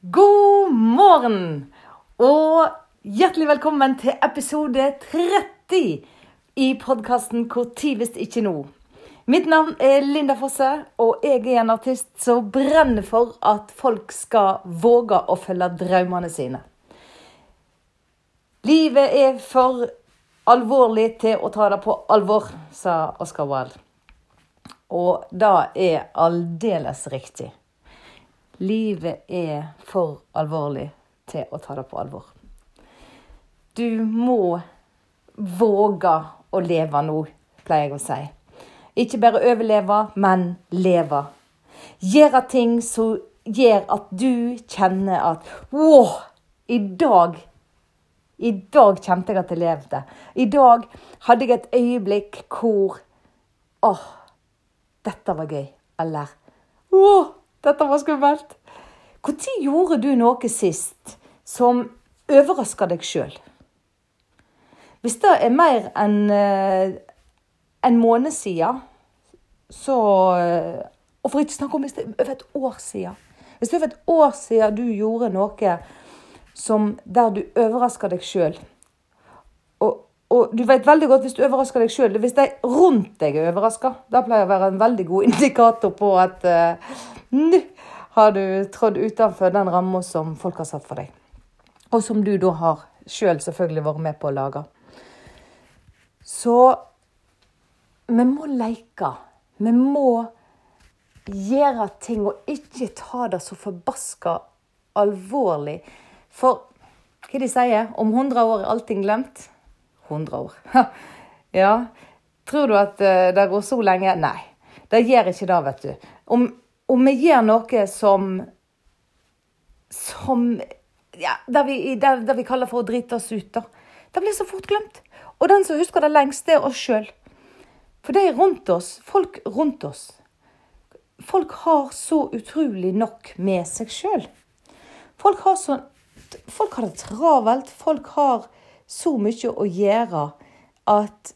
God morgen og hjertelig velkommen til episode 30 i podkasten tid hvis ikke nå'. Mitt navn er Linda Fosse, og jeg er en artist som brenner for at folk skal våge å følge drømmene sine. Livet er for alvorlig til å ta det på alvor, sa Oscar Wilde. Og det er aldeles riktig. Livet er for alvorlig til å ta det på alvor. Du må våge å leve nå, pleier jeg å si. Ikke bare overleve, men leve. Gjøre ting som gjør at du kjenner at Wow! I dag I dag kjente jeg at jeg levde. I dag hadde jeg et øyeblikk hvor Åh, dette var gøy. Eller Åh, dette var skummelt. Når gjorde du noe sist som overraska deg sjøl? Hvis det er mer enn en måned siden, så Og for ikke å snakke om hvis det er over et år siden. Hvis det er over et år siden du gjorde noe som, der du overraska deg sjøl og, du vet veldig godt hvis du overrasker deg sjøl Hvis de rundt deg er overraska, det pleier å være en veldig god indikator på at uh, nå har du trådd utenfor den ramma som folk har satt for deg. Og som du da har sjøl selv selvfølgelig vært med på å lage. Så vi må leke. Vi må gjøre ting og ikke ta det så forbaska alvorlig. For hva de sier om 100 år er allting glemt? 100 år. ja. Tror du at det går så lenge? Nei. Det gjør ikke det, vet du. Om, om vi gjør noe som som ja, det vi, det, det vi kaller for å drite oss ut, da. Det blir så fort glemt. Og den som husker det lengst, det er oss sjøl. For de rundt oss, folk rundt oss Folk har så utrolig nok med seg sjøl. Folk, folk har det travelt. Folk har så mye å gjøre at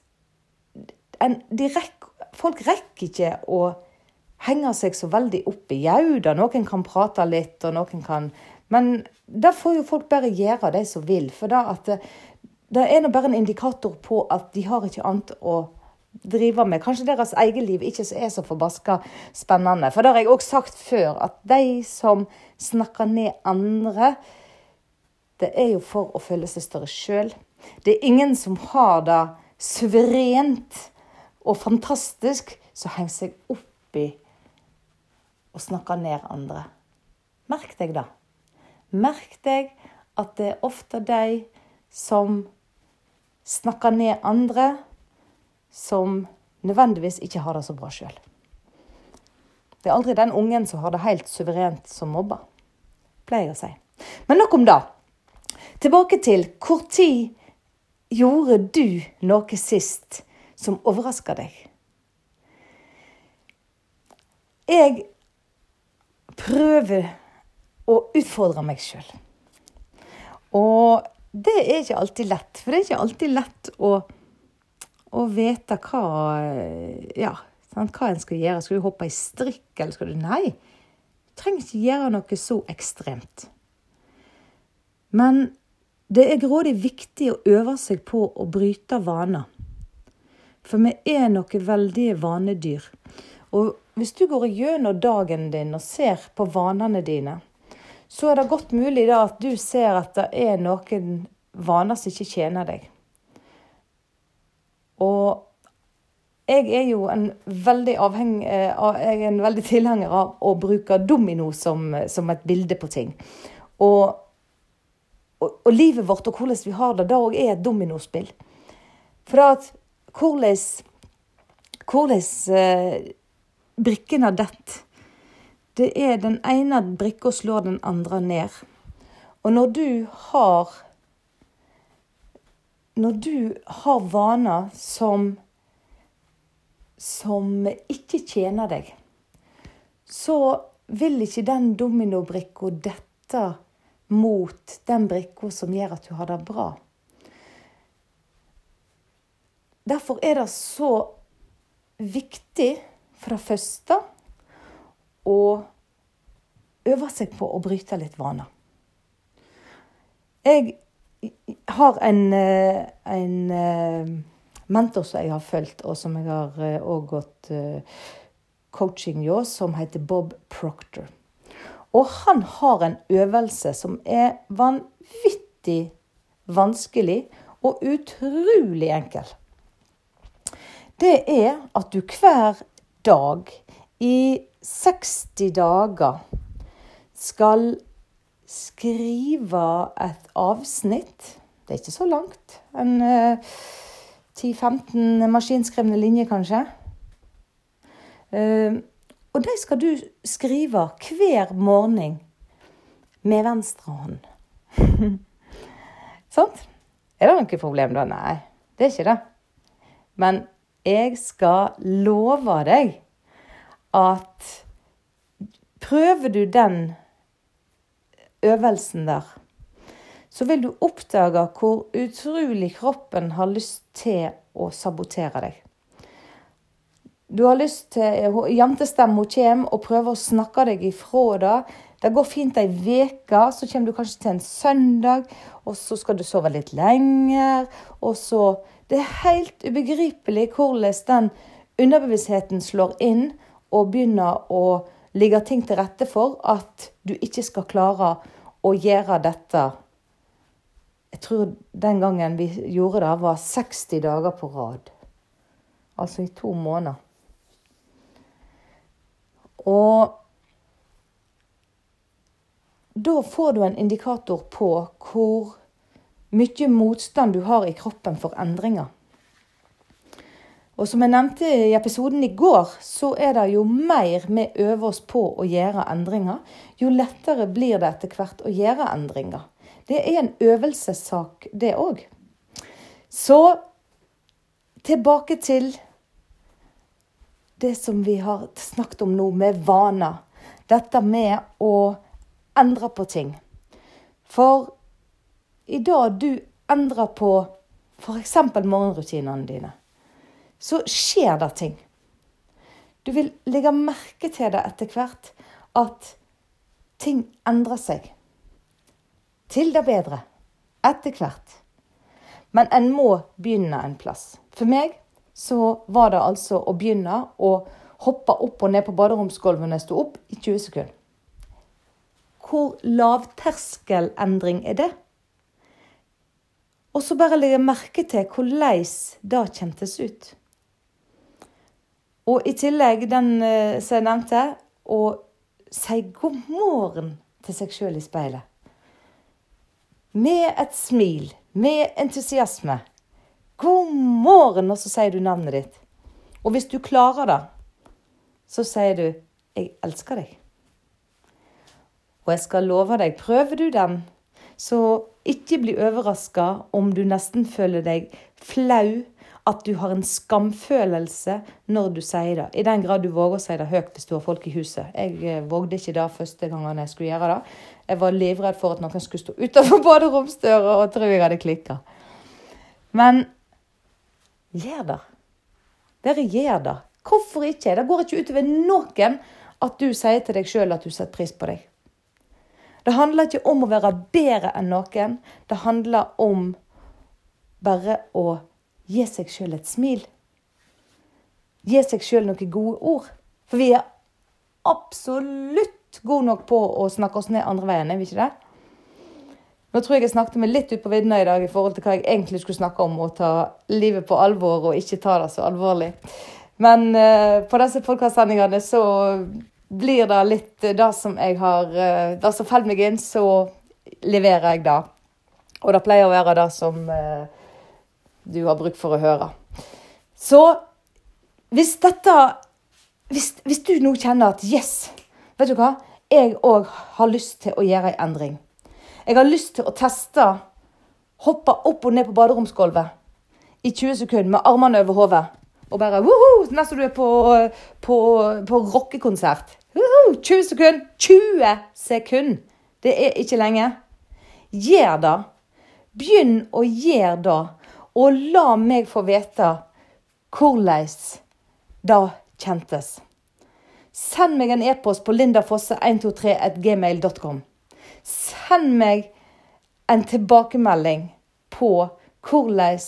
en, rek, folk rekker ikke å henge seg så veldig opp i jau. Noen kan prate litt, og noen kan Men det får jo folk bare gjøre det som vil. For da at det, det er nå bare en indikator på at de har ikke annet å drive med. Kanskje deres eget liv ikke er så forbaska spennende. For det har jeg òg sagt før, at de som snakker ned andre, det er jo for å føle seg større sjøl. Det er ingen som har det suverent og fantastisk, som henger seg opp i å snakke ned andre. Merk deg det. Merk deg at det er ofte de som snakker ned andre, som nødvendigvis ikke har det så bra sjøl. Det er aldri den ungen som har det helt suverent som mobber, pleier jeg å si. Men nok om det. Tilbake til hvor tid gjorde du noe sist som overraska deg? Jeg prøver å utfordre meg sjøl. Og det er ikke alltid lett. For det er ikke alltid lett å, å vite hva Ja, sant? hva en skal gjøre. Skal du hoppe i strikk, eller skal du Nei. Du trenger ikke gjøre noe så ekstremt. Men det er grådig viktig å øve seg på å bryte vaner. For vi er noen veldige vanedyr. Og hvis du går gjennom dagen din og ser på vanene dine, så er det godt mulig da at du ser at det er noen vaner som ikke tjener deg. Og jeg er jo en veldig avhengig eh, er en veldig tilhenger av å bruke domino som, som et bilde på ting. Og, og, og, livet vårt og hvordan vi har det, det òg er et dominospill. For at hvordan, hvordan eh, har dett. det er den ene brikka slår den andre ned. Og når du har Når du har vaner som som ikke tjener deg, så vil ikke den dominobrikka dette mot den brikka som gjør at du har det bra. Derfor er det så viktig for først første og øver seg på å bryte litt vaner. Jeg har en, eh, en eh, mentor som jeg har fulgt, og som jeg har òg gått coaching hos, som heter Bob Proctor. Og han har en øvelse som er vanvittig vanskelig og utrolig enkel. Det er at du hver dag i 60 dager skal skrive et avsnitt. Det er ikke så langt. En uh, eh, 10-15 maskinskrevne linjer, kanskje. Uh, og de skal du skrive hver morgen med venstre hånd. Sant? Er det noe problem da? Nei, det er ikke det. Men jeg skal love deg at prøver du den øvelsen der, så vil du oppdage hvor utrolig kroppen har lyst til å sabotere deg. Du har lyst til Jentestemmen kommer og prøver å snakke deg ifra det. Det går fint ei uke, så kommer du kanskje til en søndag, og så skal du sove litt lenger. Og så Det er helt ubegripelig hvordan den underbevisstheten slår inn og begynner å ligge ting til rette for at du ikke skal klare å gjøre dette. Jeg tror den gangen vi gjorde det, var 60 dager på rad. Altså i to måneder. Og da får du en indikator på hvor mye motstand du har i kroppen for endringer. Og som jeg nevnte i episoden i går, så er det jo mer vi øver oss på å gjøre endringer, jo lettere blir det etter hvert å gjøre endringer. Det er en øvelsessak, det òg. Så tilbake til det som vi har snakket om nå, med vaner. Dette med å endre på ting. For i dag du endrer på f.eks. morgenrutinene dine så skjer det ting. Du vil legge merke til det etter hvert at ting endrer seg. Til det bedre. Etter hvert. Men en må begynne en plass. For meg så var det altså å begynne å hoppe opp og ned på baderomsgulvet når jeg sto opp, i 20 sekunder. Hvor lavterskelendring er det? Og så bare legge merke til hvordan det kjentes ut. Og i tillegg, den eh, som jeg nevnte, å si god morgen til seg sjøl i speilet. Med et smil, med entusiasme. God morgen, og så sier du navnet ditt. Og hvis du klarer det, så sier du 'Jeg elsker deg'. Og jeg skal love deg, prøver du den, så ikke bli overraska om du nesten føler deg flau at du har en skamfølelse når du sier det. I den grad du våger å si det høyt hvis du har folk i huset. Jeg eh, vågde ikke det første gangen jeg skulle gjøre det. Jeg var livredd for at noen skulle stå utenfor baderomsdøra og tro jeg hadde klikka. Men gjør det. Dere gjør det. Hvorfor ikke? Det går ikke utover noen at du sier til deg sjøl at du setter pris på deg. Det handler ikke om å være bedre enn noen. Det handler om bare å gi seg sjøl et smil. Gi seg sjøl noen gode ord. For vi er absolutt gode nok på å snakke oss ned andre veien, er vi ikke det? Nå tror jeg jeg snakket meg litt ut på vidda i dag i forhold til hva jeg egentlig skulle snakke om, å ta livet på alvor og ikke ta det så alvorlig. Men uh, på disse podkastsendingene så blir det litt det som jeg har uh, Det som faller meg inn, så leverer jeg det. Og det pleier å være det som uh, du har bruk for å høre. Så hvis dette hvis, hvis, du nå kjenner at yes, vet du hva, jeg òg har lyst til å gjøre en endring. Jeg har lyst til å teste hoppe opp og ned på baderomsgulvet i 20 sekunder med armene over hodet. Og bare woho, Nesten du er på, på, på rockekonsert. 20 sekunder! 20 sekunder! Det er ikke lenge. Gjør det. Begynn å gjøre det og la meg få vite hvordan det kjentes. Send meg en e-post på lindafosse123.gmail.com. Send meg en tilbakemelding på hvordan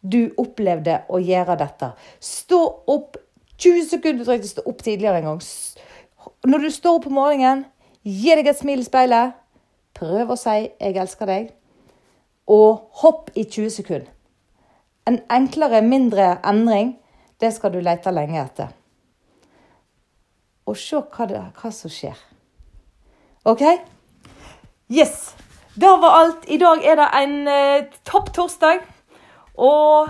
du opplevde å gjøre dette. Stå opp 20 sekunder, du trengte å stå opp tidligere en gang. Når du står opp om morgenen, gi deg et smil i speilet. Prøv å si 'jeg elsker deg', og hopp i 20 sekunder. En enklere, mindre endring, det skal du lete lenge etter. Og se hva, det, hva som skjer. OK? Yes. Det var alt. I dag er det en eh, topp torsdag. Og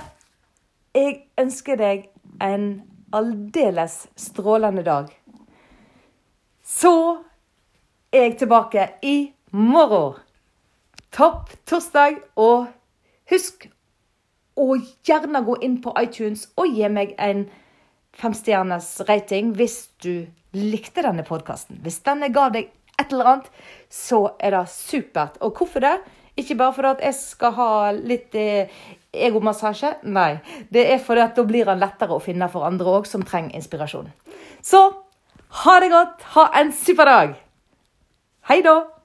jeg ønsker deg en aldeles strålende dag. Så er jeg tilbake i morgen. Topp torsdag. Og husk å gjerne gå inn på iTunes og gi meg en femstjerners rating hvis du likte denne podkasten. Hvis denne ga deg et eller annet, så er det supert. Og hvorfor det? Ikke bare fordi jeg skal ha litt eh, egomassasje. Nei, det er fordi at da blir han lettere å finne for andre òg som trenger inspirasjon. Så ha det godt. Ha en super dag. Hei da.